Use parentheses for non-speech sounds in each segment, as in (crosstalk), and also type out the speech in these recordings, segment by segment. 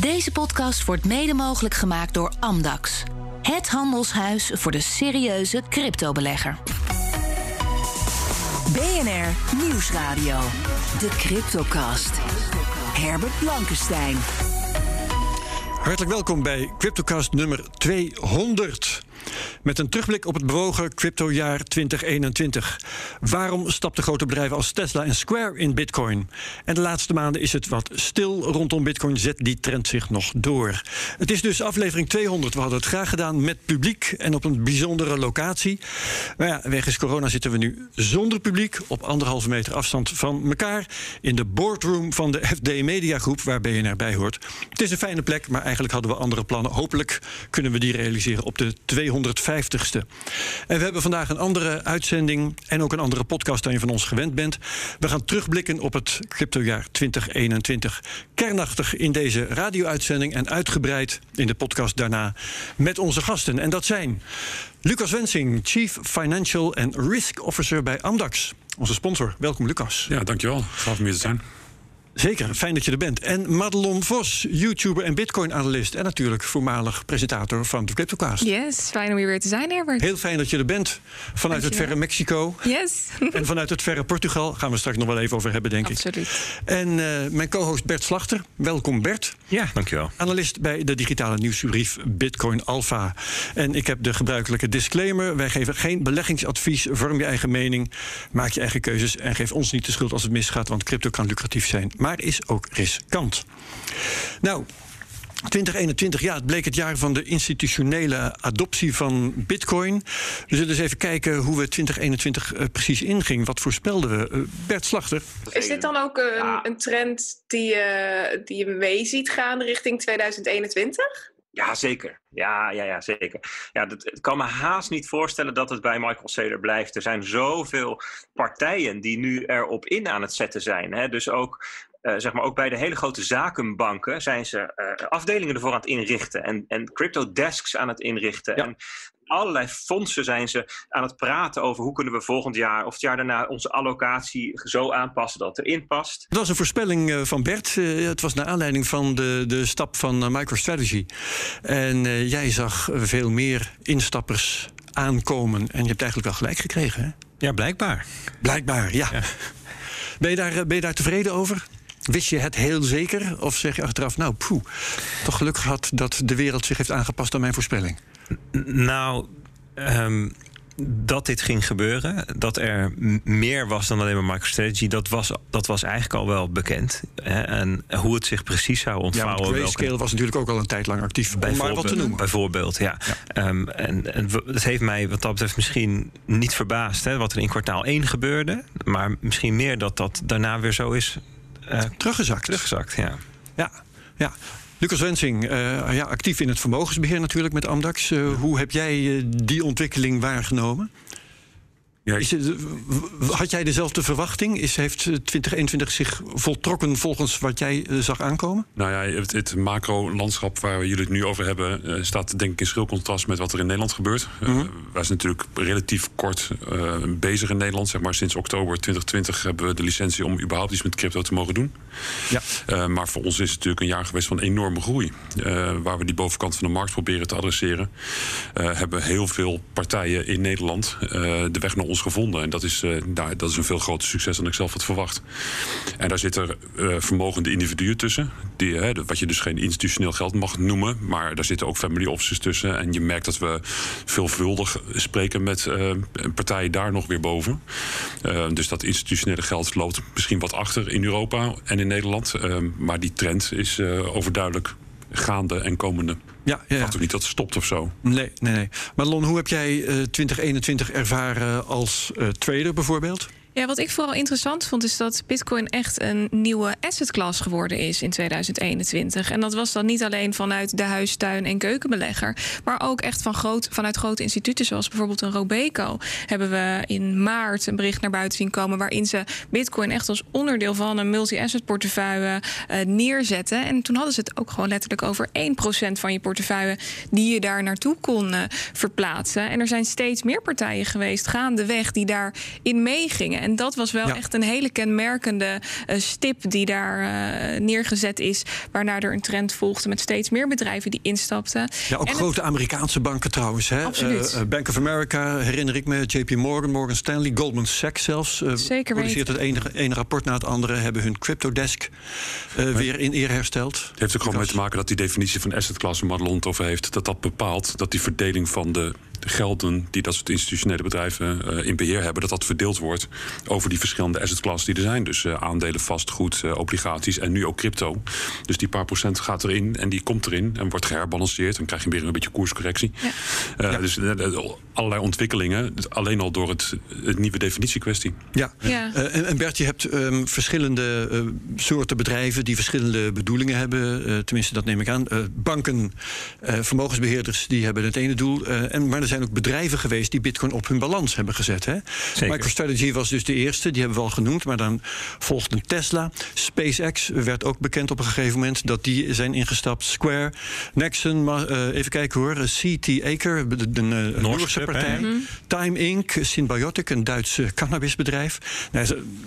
Deze podcast wordt mede mogelijk gemaakt door Amdax. Het handelshuis voor de serieuze cryptobelegger. BNR Nieuwsradio. De Cryptocast. Herbert Blankenstein. Hartelijk welkom bij CryptoCast nummer 200. Met een terugblik op het bewogen cryptojaar 2021. Waarom stapten grote bedrijven als Tesla en Square in Bitcoin? En de laatste maanden is het wat stil rondom Bitcoin. Zet die trend zich nog door? Het is dus aflevering 200. We hadden het graag gedaan met publiek en op een bijzondere locatie. Maar ja, wegens corona zitten we nu zonder publiek. Op anderhalve meter afstand van elkaar. In de boardroom van de FD Media Groep, waar BNR bij hoort. Het is een fijne plek, maar eigenlijk hadden we andere plannen. Hopelijk kunnen we die realiseren op de 250ste. En we hebben vandaag een andere uitzending en ook een andere podcast dan je van ons gewend bent. We gaan terugblikken op het cryptojaar 2021. Kernachtig in deze radio-uitzending en uitgebreid in de podcast daarna met onze gasten. En dat zijn Lucas Wensing, Chief Financial and Risk Officer bij Amdax. Onze sponsor. Welkom, Lucas. Ja, dankjewel. Gaaf om hier te zijn. Zeker, fijn dat je er bent. En Madelon Vos, YouTuber en Bitcoin-analyst. En natuurlijk voormalig presentator van de CryptoCast. Yes, fijn om hier weer te zijn, Herbert. Heel fijn dat je er bent. Vanuit het verre Mexico. Yes. (laughs) En vanuit het verre Portugal. Gaan we straks nog wel even over hebben, denk Absoluut. ik. En uh, mijn co-host Bert Slachter. Welkom, Bert. Ja, dankjewel. Analist bij de digitale nieuwsbrief Bitcoin Alpha. En ik heb de gebruikelijke disclaimer. Wij geven geen beleggingsadvies. Vorm je eigen mening. Maak je eigen keuzes. En geef ons niet de schuld als het misgaat. Want crypto kan lucratief zijn. Maar is ook riskant. Nou. 2021, ja, het bleek het jaar van de institutionele adoptie van Bitcoin. We zullen eens even kijken hoe we 2021 uh, precies inging. Wat voorspelden we? Uh, Bert Slachter. Is dit dan ook een, ja. een trend die, uh, die je mee ziet gaan richting 2021? Ja, zeker. Ja, ja, ja zeker. Ja, dat, ik kan me haast niet voorstellen dat het bij Michael Saylor blijft. Er zijn zoveel partijen die nu erop in aan het zetten zijn. Hè? Dus ook uh, zeg maar ook bij de hele grote zakenbanken zijn ze uh, afdelingen ervoor aan het inrichten en, en crypto desks aan het inrichten. Ja. En allerlei fondsen zijn ze aan het praten over hoe kunnen we volgend jaar of het jaar daarna onze allocatie zo aanpassen dat het erin past. Dat was een voorspelling uh, van Bert. het was naar aanleiding van de, de stap van MicroStrategy. En jij zag veel meer instappers aankomen. En je hebt eigenlijk wel gelijk gekregen, hè? Ja, blijkbaar. Blijkbaar, ja. ja. Ben, je daar, ben je daar tevreden over? Wist je het heel zeker? Of zeg je achteraf, nou, poeh, toch geluk gehad dat de wereld zich heeft aangepast aan mijn voorspelling? Nou, um, dat dit ging gebeuren, dat er meer was dan alleen maar MicroStrategy, dat was, dat was eigenlijk al wel bekend. Hè? En hoe het zich precies zou ontvouwen. Ja, Grayscale welke... was natuurlijk ook al een tijd lang actief, om maar wat te noemen. Bijvoorbeeld, ja. ja. Um, en, en het heeft mij wat dat betreft misschien niet verbaasd hè, wat er in kwartaal 1 gebeurde, maar misschien meer dat dat daarna weer zo is uh, teruggezakt. Teruggezakt, ja. Ja, ja. Lucas Wensing, uh, ja, actief in het vermogensbeheer natuurlijk met Amdax. Uh, hoe heb jij die ontwikkeling waargenomen? Ja, ik... het, had jij dezelfde verwachting? Is, heeft 2021 zich voltrokken volgens wat jij zag aankomen? Nou ja, het, het macro-landschap waar jullie het nu over hebben... staat denk ik in schril contrast met wat er in Nederland gebeurt. Mm -hmm. wij zijn natuurlijk relatief kort bezig in Nederland. Zeg maar sinds oktober 2020 hebben we de licentie... om überhaupt iets met crypto te mogen doen. Ja. maar voor ons is het natuurlijk een jaar geweest van enorme groei. waar we die bovenkant van de markt proberen te adresseren... hebben heel veel partijen in Nederland de weg naar ons gevonden. En dat is, uh, dat is een veel groter succes dan ik zelf had verwacht. En daar zitten uh, vermogende individuen tussen. Die, uh, wat je dus geen institutioneel geld mag noemen. Maar daar zitten ook family offices tussen. En je merkt dat we veelvuldig spreken met partijen daar nog weer boven. dus dat institutionele geld loopt misschien wat achter in Europa en in Nederland. maar die trend is overduidelijk gaande en komende. Ja, ja, ja. toch niet dat het stopt of zo? Nee, nee, nee. Maar Lon, hoe heb jij uh, 2021 ervaren als uh, trader bijvoorbeeld? Ja, wat ik vooral interessant vond, is dat Bitcoin echt een nieuwe asset class geworden is in 2021. En dat was dan niet alleen vanuit de huistuin- en keukenbelegger, maar ook echt van groot, vanuit grote instituten, zoals bijvoorbeeld een Robeco. Hebben we in maart een bericht naar buiten zien komen waarin ze Bitcoin echt als onderdeel van een multi-asset portefeuille uh, neerzetten. En toen hadden ze het ook gewoon letterlijk over 1% van je portefeuille die je daar naartoe kon uh, verplaatsen. En er zijn steeds meer partijen geweest gaandeweg die daarin meegingen. En dat was wel echt een hele kenmerkende stip die daar neergezet is. Waarna er een trend volgde met steeds meer bedrijven die instapten. Ja, ook grote Amerikaanse banken trouwens. Hè? Absoluut. Bank of America herinner ik me, JP Morgan, Morgan Stanley, Goldman Sachs zelfs. Zeker produceert het ene, ene rapport na het andere, hebben hun cryptodesk uh, weer in eer hersteld. Het heeft ook gewoon mee te maken dat die definitie van asset class, waar Madelon over heeft, dat dat bepaalt dat die verdeling van de de gelden die dat soort institutionele bedrijven uh, in beheer hebben, dat dat verdeeld wordt over die verschillende assetklassen die er zijn. Dus uh, aandelen, vastgoed, uh, obligaties en nu ook crypto. Dus die paar procent gaat erin en die komt erin en wordt geherbalanceerd. Dan krijg je weer een beetje koerscorrectie. Ja. Ja. Dus allerlei ontwikkelingen, alleen al door het, het nieuwe definitiekwestie. Ja, ja. en, en Bert, je hebt um, verschillende soorten bedrijven die verschillende bedoelingen hebben. tenminste, dat neem ik aan. banken, vermogensbeheerders, die hebben het ene doel. en, maar zijn ook bedrijven geweest die Bitcoin op hun balans hebben gezet. Hè? MicroStrategy was dus de eerste, die hebben we al genoemd. Maar dan volgde Tesla. SpaceX werd ook bekend op een gegeven moment dat die zijn ingestapt. Square, Nexon, uh, even kijken hoor. CT Aker, een uh, Noorse partij. Mhm. Time Inc., Symbiotic, een Duits cannabisbedrijf. Nou,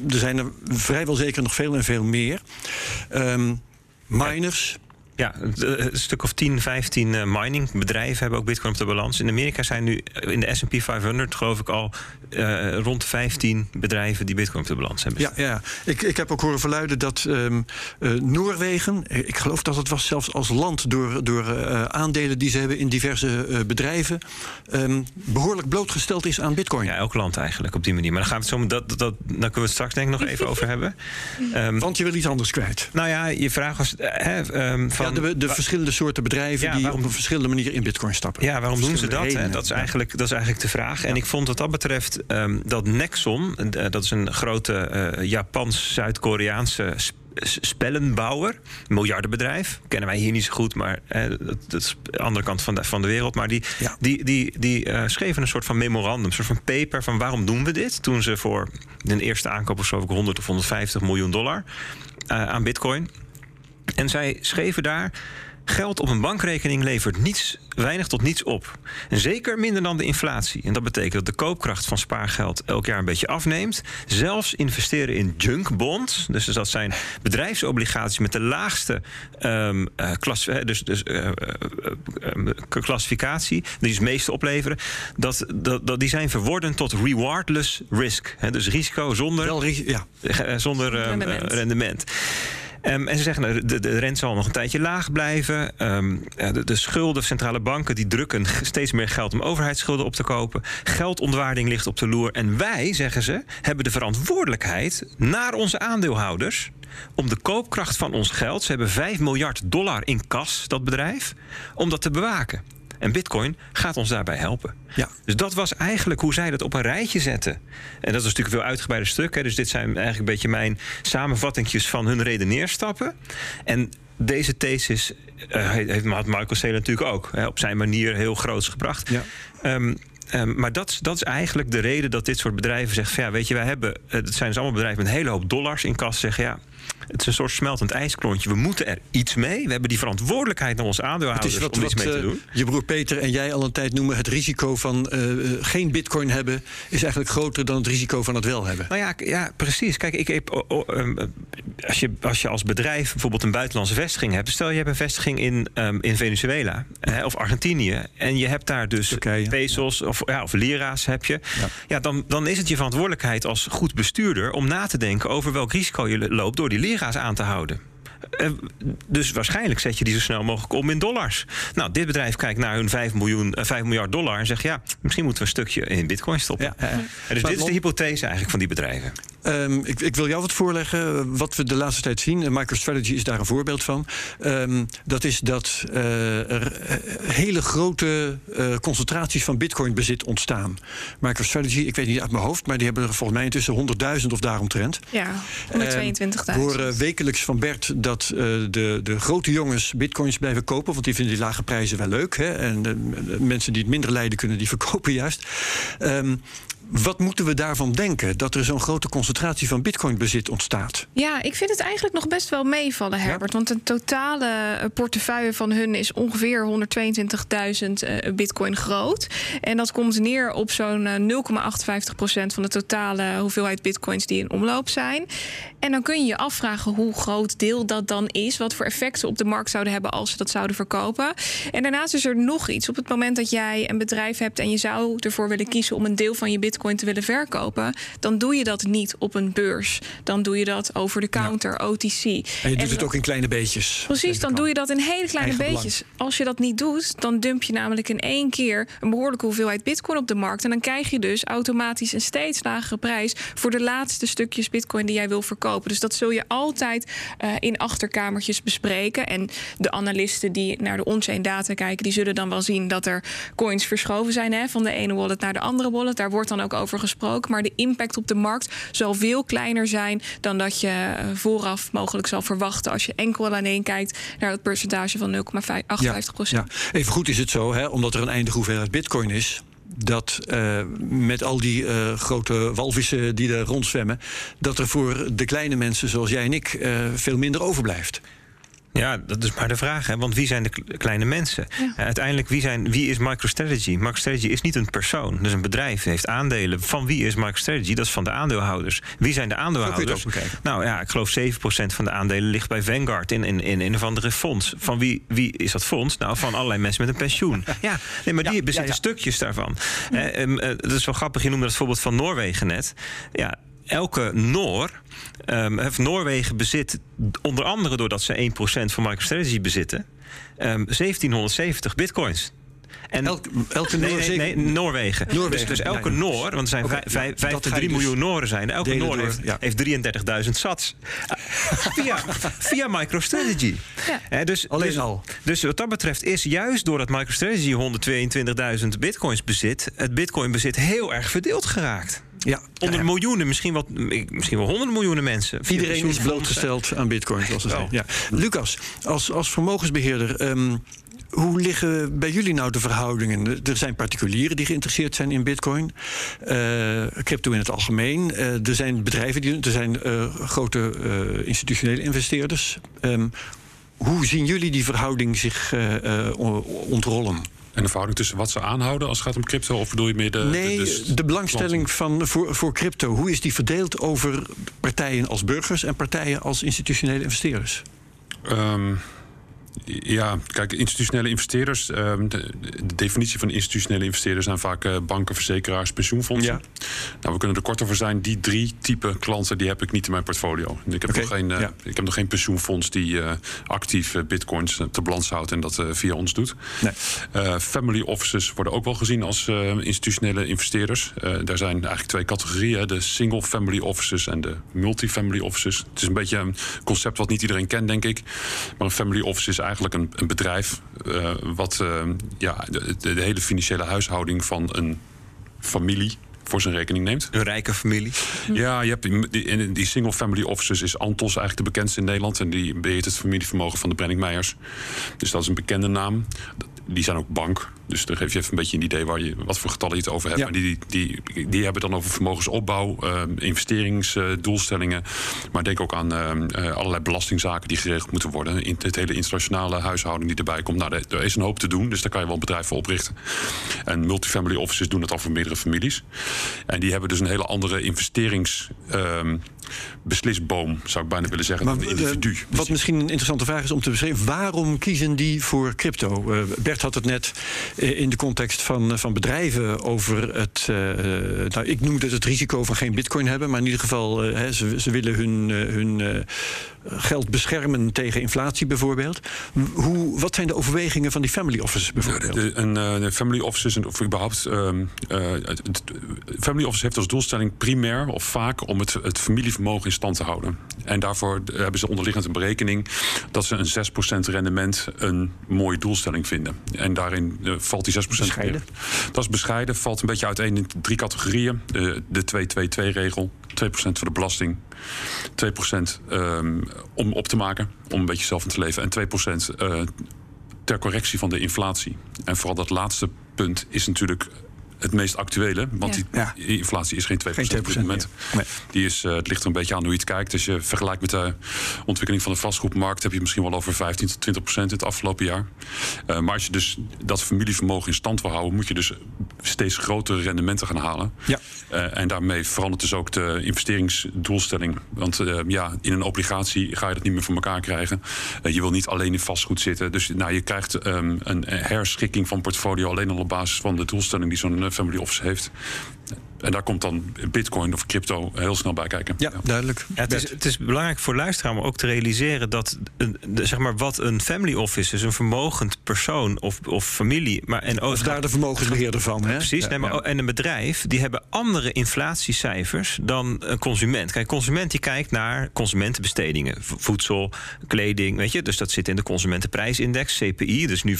er zijn er vrijwel zeker nog veel en veel meer. Um, miners. Ja, een stuk of 10, 15 uh, miningbedrijven hebben ook Bitcoin op de balans. In Amerika zijn nu in de SP 500, geloof ik, al uh, rond 15 bedrijven die Bitcoin op de balans hebben. Ja, ja. Ik, ik heb ook horen verluiden dat um, uh, Noorwegen, ik geloof dat het was zelfs als land door, door aandelen die ze hebben in diverse bedrijven, um, behoorlijk blootgesteld is aan Bitcoin. Ja, elk land eigenlijk op die manier. Maar dan gaan we het zo, dat, dat, dat, daar kunnen we het straks denk ik nog even over hebben. Um, (laughs) Want je wil iets anders kwijt. Nou ja, je vraag was. van ja, de, de verschillende soorten bedrijven die op een verschillende manier in Bitcoin stappen. Ja, waarom doen ze dat? Dat, is eigenlijk, dat is eigenlijk de vraag. En ik vond wat dat betreft um, dat Nexon, uh, dat is een grote uh, Japans-Zuid-Koreaanse spellenbouwer, miljardenbedrijf. Kennen wij hier niet zo goed, maar eh, dat, dat, is de andere kant van de, van de wereld. Maar die, ja. die, die, die uh, schreven een soort van memorandum, een soort van paper van waarom doen we dit? Toen ze voor hun eerste aankoop of zo 100 of 150 miljoen dollar uh, aan bitcoin. En zij schreven daar. Geld op een bankrekening levert niets, weinig tot niets op. En zeker minder dan de inflatie. En dat betekent dat de koopkracht van spaargeld elk jaar een beetje afneemt. Zelfs investeren in junk bonds. Dus dat zijn bedrijfsobligaties met de laagste um, uh, klas, dus, dus, uh, uh, klassificatie. Die dus het meeste opleveren. Dat, dat, dat, die zijn verworden tot rewardless risk. He, dus risico zonder, Wel, ja. zonder rendement. rendement. Um, en ze zeggen, nou, de, de rente zal nog een tijdje laag blijven. Um, de, de, schulden, centrale banken, die drukken steeds meer geld om overheidsschulden op te kopen. Geldontwaarding ligt op de loer. En wij, zeggen ze, hebben de verantwoordelijkheid naar onze aandeelhouders om de koopkracht van ons geld, ze hebben 5 miljard dollar in kas, dat bedrijf, om dat te bewaken. En Bitcoin gaat ons daarbij helpen. Ja. Dus dat was eigenlijk hoe zij dat op een rijtje zetten. En dat is natuurlijk een veel uitgebreider stuk. Hè. Dus dit zijn eigenlijk een beetje mijn samenvattingjes van hun redeneerstappen. En deze thesis uh, heeft Michael Saylor natuurlijk ook hè, op zijn manier heel groots gebracht. Ja. Um, Um, maar dat, dat is eigenlijk de reden dat dit soort bedrijven zeggen: ja, weet je, wij hebben, het zijn dus allemaal bedrijven met een hele hoop dollars in kas. Zeggen ja, het is een soort smeltend ijsklontje. We moeten er iets mee. We hebben die verantwoordelijkheid naar onze aandeelhouders wat, om iets mee te doen. Uh, je broer Peter en jij al een tijd noemen... het risico van uh, geen bitcoin hebben... is eigenlijk groter dan het risico van het wel hebben. Nou ja, ja precies. Kijk, ik heb, oh, oh, um, als, je, als je als bedrijf bijvoorbeeld een buitenlandse vestiging hebt... stel je hebt een vestiging in, um, in Venezuela hè, of Argentinië... en je hebt daar dus Turkije, pesos ja. of, ja, of lira's heb je... Ja. ja, dan, dan is het je verantwoordelijkheid als goed bestuurder... om na te denken over welk risico je loopt door die lira's aan te houden. Uh, dus waarschijnlijk zet je die zo snel mogelijk om in dollars. Nou, dit bedrijf kijkt naar hun 5, miljoen, uh, 5 miljard dollar en zegt: ja, misschien moeten we een stukje in Bitcoin stoppen. Ja, uh, dus dit is de hypothese eigenlijk van die bedrijven. Um, ik, ik, wil jou wat voorleggen. Wat we de laatste tijd zien, MicroStrategy is daar een voorbeeld van. Um, dat is dat er hele grote concentraties van Bitcoin-bezit ontstaan. MicroStrategy, ik weet niet uit mijn hoofd, maar die hebben er volgens mij intussen 100.000 of daaromtrent. Ja, 122.000. We horen wekelijks van Bert dat uh, de, de grote jongens bitcoins blijven kopen, want die vinden die lage prijzen wel leuk. Hè? En de, de mensen die het minder lijden kunnen die verkopen juist. Um, Wat moeten we daarvan denken? Dat er zo'n grote concentratie van bitcoinbezit ontstaat? Ja, ik vind het eigenlijk nog best wel meevallen, Herbert. Want de totale eh, portefeuille van hun is ongeveer 122.000 uh, bitcoin groot. En dat komt neer op zo'n 0,58% van de totale hoeveelheid bitcoins die in omloop zijn. En dan kun je je afvragen hoe groot deel dat dan is. Wat voor effecten op de markt zouden hebben als ze dat zouden verkopen. En daarnaast is er nog iets. Op het moment dat jij een bedrijf hebt en je zou ervoor willen kiezen om een deel van je bitcoin te willen verkopen, dan doe je dat niet op een beurs. Dan doe je dat over de counter, OTC. En je doet het ook in kleine beetjes. Precies, dan doe je dat in hele kleine beetjes. Als je dat niet doet, dan dump je namelijk in één keer een behoorlijke hoeveelheid bitcoin op de markt. En dan krijg je dus automatisch een steeds lagere prijs voor de laatste stukjes bitcoin die jij wil verkopen. Dus dat zul je altijd uh, in achterkamertjes bespreken. En de analisten die naar de on-chain data kijken, die zullen dan wel zien dat er coins verschoven zijn hè, van de ene wallet naar de andere wallet. Daar wordt dan ook over gesproken. Maar de impact op de markt zal veel kleiner zijn dan dat je eh, vooraf mogelijk zal verwachten als je enkel en alleen kijkt naar het percentage van 0,58 procent. Ja, Even goed is het zo, hè, omdat er een eindige hoeveelheid bitcoin is dat uh, met al die uh, grote walvissen die er rondzwemmen, dat er voor de kleine mensen zoals jij en ik veel minder overblijft. Ja, dat is maar de vraag. Hè? Want wie zijn de kleine mensen? Ja. Uiteindelijk, wie, zijn, wie is MicroStrategy? MicroStrategy is niet een persoon. Dus een bedrijf heeft aandelen. Van wie is MicroStrategy? Dat is van de aandeelhouders. Wie zijn de aandeelhouders? Nou ja, ik geloof 7% van de aandelen ligt bij Vanguard in, in, in een of andere fonds. Van wie, wie is dat fonds? Nou, van allerlei mensen met een pensioen. (laughs) Ja, nee, maar die ja, bezitten stukjes daarvan. Uh, dat is wel grappig. Je noemde het voorbeeld van Noorwegen net. Ja, elke Noor, um, Noorwegen bezit onder andere doordat ze 1% van MicroStrategy bezitten, um, 1770 bitcoins. En elke, elke nee, nee, nee, Noorwegen. Noorwegen. Dus, dus elke ja, Noor, want er zijn okay, 5 ja, tot 3 miljoen dus Nooren zijn. Elke Noor heeft, ja. heeft 33.000 sats. via, (laughs) via MicroStrategy. Ja. dus, Alleen dus, al. Dus wat dat betreft is juist doordat MicroStrategy 122.000 bitcoins bezit, het bitcoinbezit heel erg verdeeld geraakt. Ja, onder ja. miljoenen, misschien, wat, misschien wel honderden miljoenen mensen. Iedereen is blootgesteld aan bitcoin, zoals ze zeggen. Ja. Lucas, als, als vermogensbeheerder. Um, hoe liggen bij jullie nou de verhoudingen? Er zijn particulieren die geïnteresseerd zijn in bitcoin. Uh, crypto in het algemeen. Uh, er zijn bedrijven, die, er zijn uh, grote institutionele investeerders. Um, hoe zien jullie die verhouding zich ontrollen? En de verhouding tussen wat ze aanhouden als het gaat om crypto? Of bedoel je meer de. Nee, de, de, de belangstelling van, voor, voor crypto. Hoe is die verdeeld over partijen als burgers en partijen als institutionele investeerders? Um, ja, kijk, institutionele investeerders. Um, de, de, definitie van institutionele investeerders zijn vaak uh, banken, verzekeraars, pensioenfondsen. Ja. Nou, we kunnen er kort over zijn. Die drie type klanten die heb ik niet in mijn portfolio. Ik heb, okay. nog, geen, ja. ik heb nog geen pensioenfonds die uh, actief bitcoins te balans houdt en dat via ons doet. Nee. family offices worden ook wel gezien als institutionele investeerders. daar zijn eigenlijk twee categorieën: de single family offices en de multifamily offices. Het is een beetje een concept wat niet iedereen kent, denk ik. Maar een family office is eigenlijk een, een bedrijf uh, wat uh, ja, de, de, hele financiële huishouding van een familie voor zijn rekening neemt. Een rijke familie? Ja, je hebt die, in die single family offices is Antos eigenlijk de bekendste in Nederland. En die beheert het familievermogen van de Brenning Meijers. Dus dat is een bekende naam. Die zijn ook bank. Dus dan geef je even een beetje een idee waar je, wat voor getallen je het over hebt. Ja. die, die, die hebben dan over vermogensopbouw, uh, investeringsdoelstellingen. maar denk ook aan uh, allerlei belastingzaken die geregeld moeten worden. In het hele internationale huishouding die erbij komt. Nou, er is een hoop te doen, dus daar kan je wel een bedrijf voor oprichten. En multifamily offices doen het al voor meerdere families. En die hebben dus een hele andere investerings. Um, beslisboom, zou ik bijna willen zeggen, maar, dan een individu. Wat misschien een interessante vraag is om te beschrijven... waarom kiezen die voor crypto? Uh, Bert had het net in de context van, van bedrijven over het... Nou, ik noemde het het risico van geen bitcoin hebben... maar in ieder geval, ze, ze willen hun, hun geld beschermen tegen inflatie bijvoorbeeld. Hoe, wat zijn de overwegingen van die family offices bijvoorbeeld? De, een, de family offices, of überhaupt... Um, family office heeft als doelstelling primair of vaak... om het, het familievermogen in stand te houden. En daarvoor hebben ze onderliggend een berekening... dat ze een 6% rendement een mooie doelstelling vinden. En daarin uh, valt die 6%... Bescheiden? Dat is bescheiden, valt een beetje uiteen in drie categorieën. De, de 2-2-2-regel, 2% voor de belasting... 2% um, om op te maken, om een beetje zelf in te leven... en 2% uh, ter correctie van de inflatie. En vooral dat laatste punt is natuurlijk het meest actuele. Want Ja. die inflatie is geen 2%, Geen op dit moment. Nee. Die is, eh, het ligt er een beetje aan hoe je het kijkt. Als je vergelijkt met de ontwikkeling van de vastgoedmarkt... heb je misschien wel over 15 tot 20 procent in het afgelopen jaar. Eh, maar als je dus dat familievermogen in stand wil houden... moet je dus steeds grotere rendementen gaan halen. Ja. Eh, en daarmee verandert dus ook de investeringsdoelstelling. Want eh, ja, in een obligatie ga je dat niet meer voor elkaar krijgen. Je wil niet alleen in vastgoed zitten. Dus nou, je krijgt ehm, een herschikking van portfolio... alleen al op basis van de doelstelling die zo'n family office heeft. En daar komt dan bitcoin of crypto heel snel bij kijken. Ja, duidelijk. Ja, het, is, het is belangrijk voor luisteraar om ook te realiseren dat een, de- zeg maar, wat een family office is, een vermogend persoon of, of familie. Maar, en ook, Of daar de vermogensbeheerder van. Hè? Precies, Ja, nee, maar, en een bedrijf die hebben andere inflatiecijfers dan een consument. Kijk, consument die kijkt naar consumentenbestedingen, voedsel, kleding, weet je. Dus dat zit in de consumentenprijsindex, CPI, dus nu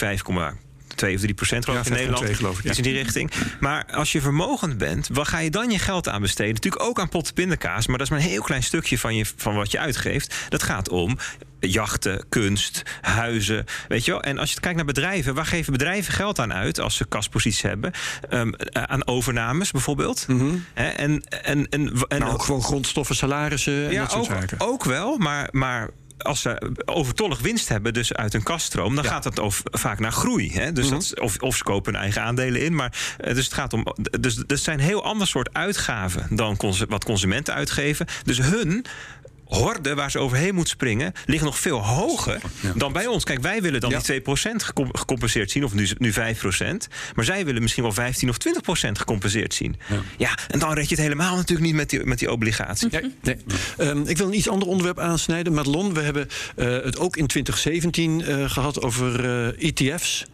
5,2 of 3 procent geloof Ja, ik in 5,2 Nederland. geloof ik, ja. Iets in die richting. Maar als je vermogend bent, waar ga je dan je geld aan besteden? Natuurlijk ook aan potten pindakaas, maar dat is maar een heel klein stukje van, je, van wat je uitgeeft. Dat gaat om jachten, kunst, huizen, weet je wel. En als je kijkt naar bedrijven, waar geven bedrijven geld aan uit als ze kasposities hebben? Ehm, eh, aan overnames bijvoorbeeld. Hè, en, en, en, en, Nou, ook gewoon grondstoffen, salarissen en ja, dat soort ook, zaken. ook wel, maar, maar als ze overtollig winst hebben, dus uit een kaststroom, dan Ja. gaat dat over, vaak naar groei. Hè? Dus dat, is- of, of ze kopen hun eigen aandelen in. Maar eh, dus het gaat om. Dus dat zijn heel ander soort uitgaven dan wat consumenten uitgeven. Dus hun. Horde waar ze overheen moet springen, ligt nog veel hoger dan bij ons. Kijk, wij willen dan Ja. die 2% gecom- gecompenseerd zien, of nu, nu 5%. Maar zij willen misschien wel 15 of 20% gecompenseerd zien. Ja. en dan red je het helemaal natuurlijk niet met die, met die obligatie. Nee, nee. Ehm, ik wil een iets ander onderwerp aansnijden. Madelon, we hebben eh, het ook in 2017 eh, gehad over eh, ETF's.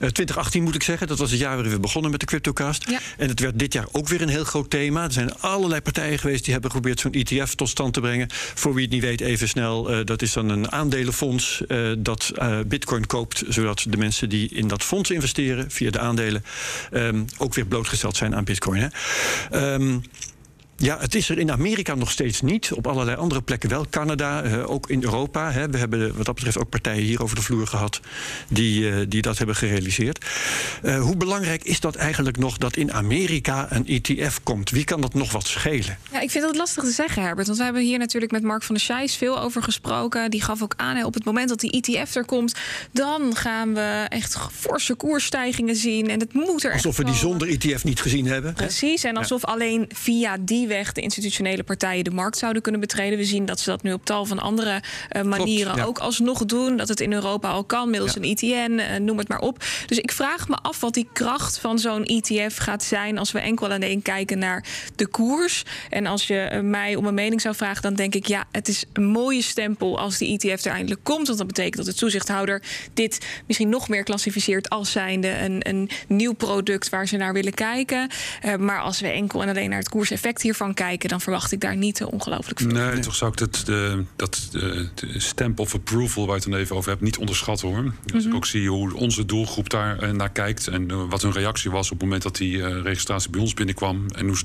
Eh, 2018 moet ik zeggen, dat was het jaar waarin we begonnen met de CryptoCast. Ja. En het werd dit jaar ook weer een heel groot thema. Er zijn allerlei partijen geweest die hebben geprobeerd zo'n ETF tot stand te brengen. Voor wie het niet weet, even snel, eh, dat is dan een aandelenfonds eh, dat eh, bitcoin koopt, zodat de mensen die in dat fonds investeren via de aandelen ehm, ook weer blootgesteld zijn aan bitcoin. Hè. Ehm, ja, het is er in Amerika nog steeds niet. Op allerlei andere plekken wel. Canada, eh, ook in Europa. Hè. We hebben wat dat betreft ook partijen hier over de vloer gehad die, eh, die dat hebben gerealiseerd. Eh, hoe belangrijk is dat eigenlijk nog dat in Amerika een ETF komt? Wie kan dat nog wat schelen? Ja, ik vind dat lastig te zeggen, Herbert. Want we hebben hier natuurlijk met Mark van der Scheijs veel over gesproken. Die gaf ook aan, hè, op het moment dat die ETF er komt... dan gaan we echt forse koersstijgingen zien. En het moet er Alsof we die zonder ETF niet gezien hebben. hè? Precies, en alsof alleen via die weg de institutionele partijen de markt zouden kunnen betreden. We zien dat ze dat nu op tal van andere eh, manieren ja. ook alsnog doen. Dat het in Europa al kan, middels Ja. een ITN, eh, noem het maar op. Dus ik vraag me af wat die kracht van zo'n ETF gaat zijn als we enkel alleen kijken naar de koers. En als je eh, mij om een mening zou vragen, dan denk ik ja, het is een mooie stempel als die ETF er eindelijk komt. Want dat betekent dat de toezichthouder dit misschien nog meer klassificeert als zijnde een, een nieuw product waar ze naar willen kijken. Maar als we enkel en alleen naar het koerseffect hiervan kijken, dan verwacht ik daar niet zo ongelooflijk veel. Nee, toch zou ik dat, de, dat de, de stamp of approval waar je het dan even over hebt niet onderschatten hoor. Als ik ook zie hoe onze doelgroep daar eh, naar kijkt en eh, wat hun reactie was op het moment dat die eh, registratie bij ons binnenkwam. En hoe,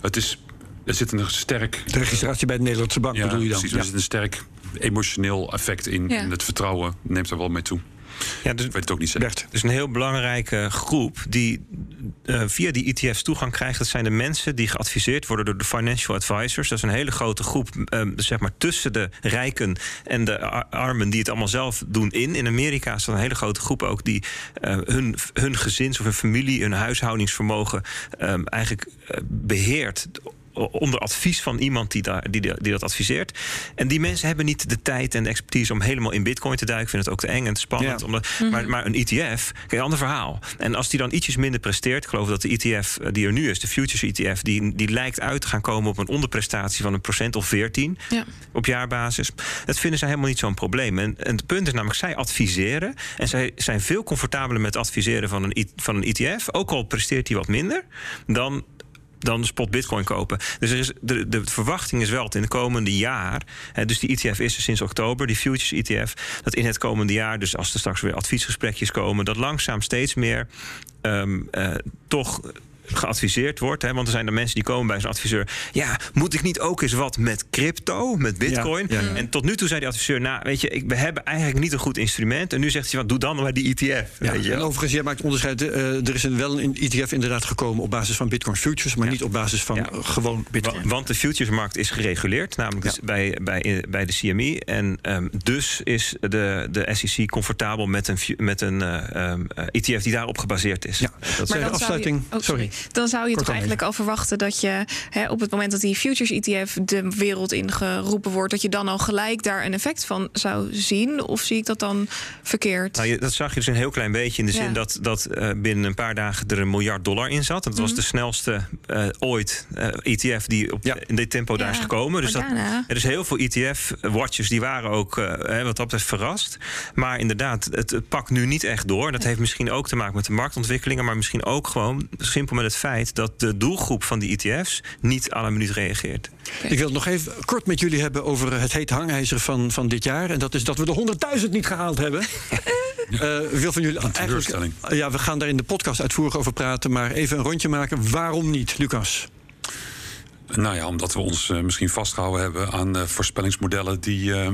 het is, er zit een sterk De registratie bij de Nederlandse Bank ja, bedoel je dan? precies, er zit een sterk emotioneel effect in. Ja. En het vertrouwen neemt er wel mee toe. Ja, dus weet het ook niet zeker. Bert. Dus een heel belangrijke groep die eh, via die ETF's toegang krijgt. Dat zijn de mensen die geadviseerd worden door de financial advisors. Dat is een hele grote groep, eh, zeg maar tussen de rijken en de ar- armen die het allemaal zelf doen in. In Amerika is dat een hele grote groep ook die eh, hun, hun gezins of hun familie, hun huishoudingsvermogen eh, eigenlijk eh, beheert onder advies van iemand die, daar, die, die dat adviseert. En die mensen hebben niet de tijd en de expertise om helemaal in bitcoin te duiken. Ik vind het ook te eng en te spannend. Ja. Omdat, maar, maar een ETF, kijk, een ander verhaal. En als die dan ietsjes minder presteert... ik geloof dat de ETF eh, die er nu is, de Futures ETF... die, die lijkt uit te gaan komen op een onderprestatie van een procent of 14 Ja. op jaarbasis. Dat vinden zij helemaal niet zo'n probleem. En, en het punt is namelijk, zij adviseren... en zij zijn veel comfortabeler met het adviseren van een, van een ETF... ook al presteert die wat minder... dan dan spot bitcoin kopen. Dus er is, de, de verwachting is wel dat in het komende jaar... Hè, dus die ETF is er sinds oktober, die futures ETF... dat in het komende jaar, dus als er straks weer adviesgesprekjes komen... dat langzaam steeds meer ehm, eh, toch geadviseerd wordt. Hè, want er zijn er mensen die komen bij zo'n adviseur. Ja, moet ik niet ook eens wat met crypto, met bitcoin? En tot nu toe zei die adviseur, nou weet je, ik, we hebben eigenlijk niet een goed instrument. En nu zegt hij, wat doe dan maar die ETF. weet je? En overigens, jij maakt onderscheid. Uh, er is een, wel een ETF inderdaad gekomen op basis van bitcoin futures, maar niet op basis van gewoon bitcoin. Want de futuresmarkt is gereguleerd, namelijk dus bij, bij, bij de CME. En um, dus is de, de SEC comfortabel met een, met een uh, um, ETF die daarop gebaseerd is. Ja, dat is de afsluiting. Je, oh, sorry. Dan zou je toch eigenlijk al verwachten dat je hè, op het moment dat die futures ETF de wereld ingeroepen wordt, dat je dan al gelijk daar een effect van zou zien? Of zie ik dat dan verkeerd? Nou, dat zag je dus een heel klein beetje in de zin dat, dat uh, binnen een paar dagen er een miljard dollar in zat. Dat was mhm. de snelste uh, ooit uh, ETF die op, in dit tempo daar is gekomen. Dus dat, er is heel veel ETF-watchers die waren ook wat dat betreft verrast. Maar inderdaad, het, het pakt nu niet echt door. Dat heeft misschien ook te maken met de marktontwikkelingen, maar misschien ook gewoon simpel met het feit dat de doelgroep van die ETF's niet à la minuut reageert. Ik wil het nog even kort met jullie hebben over het heet hangijzer van, van dit jaar. En dat is dat we de 100.000 niet gehaald hebben. Uh, (laughs) wil van jullie eigenlijk. Ja, we gaan daar in de podcast uitvoerig over praten. Maar even een rondje maken. Waarom niet, Lucas? Nou ja, omdat we ons uh, misschien vastgehouden hebben aan uh, voorspellingsmodellen die, uh,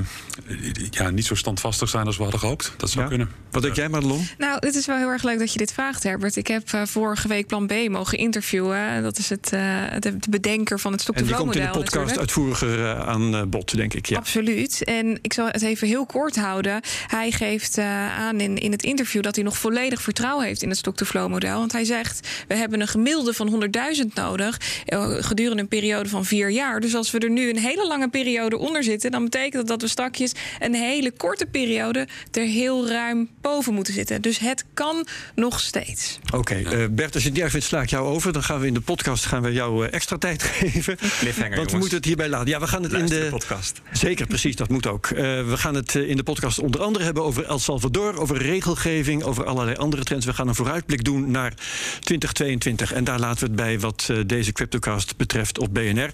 ja, niet zo standvastig zijn als we hadden gehoopt. Dat zou kunnen. Wat denk jij, Madelon? Nou, het is wel heel erg leuk dat je dit vraagt, Herbert. Ik heb vorige week Plan B mogen interviewen. Dat is het, de bedenker van het stock-to-flow-model. En die komt in de podcast uitvoeriger aan bod, denk ik. Ja. Absoluut. En ik zal het even heel kort houden. Hij geeft aan in, in het interview dat hij nog volledig vertrouwen heeft in het stock-to-flow-model. Want hij zegt, we hebben een gemiddelde van 100.000 nodig gedurende een periode periode van vier jaar. Dus als we er nu een hele lange periode onder zitten, dan betekent dat dat we stakjes een hele korte periode er heel ruim boven moeten zitten. Dus het kan nog steeds. Oké, okay, uh, eh, Bert, als je het niet erg vindt, sla ik jou over. Dan gaan we in de podcast gaan we jou uh, extra tijd (laughs) geven. Want we moeten het hierbij laten. Ja, we gaan het in de, podcast. Zeker, precies, dat moet ook. Uh, we gaan het in de podcast onder andere hebben over El Salvador, over regelgeving, over allerlei andere trends. We gaan een vooruitblik doen naar 2022. En daar laten we het bij wat deze CryptoCast betreft op BNR.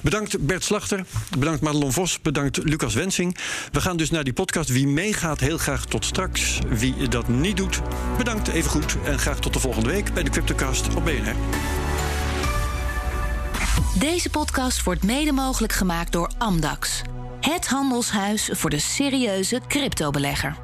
Bedankt Bert Slachter, bedankt Madelon Vos, bedankt Lucas Wensing. We gaan dus naar die podcast. Wie meegaat, heel graag tot straks. Wie dat niet doet, bedankt even goed. En graag tot de volgende week bij de Cryptocast op BNR. Deze podcast wordt mede mogelijk gemaakt door Amdax. Het handelshuis voor de serieuze cryptobelegger.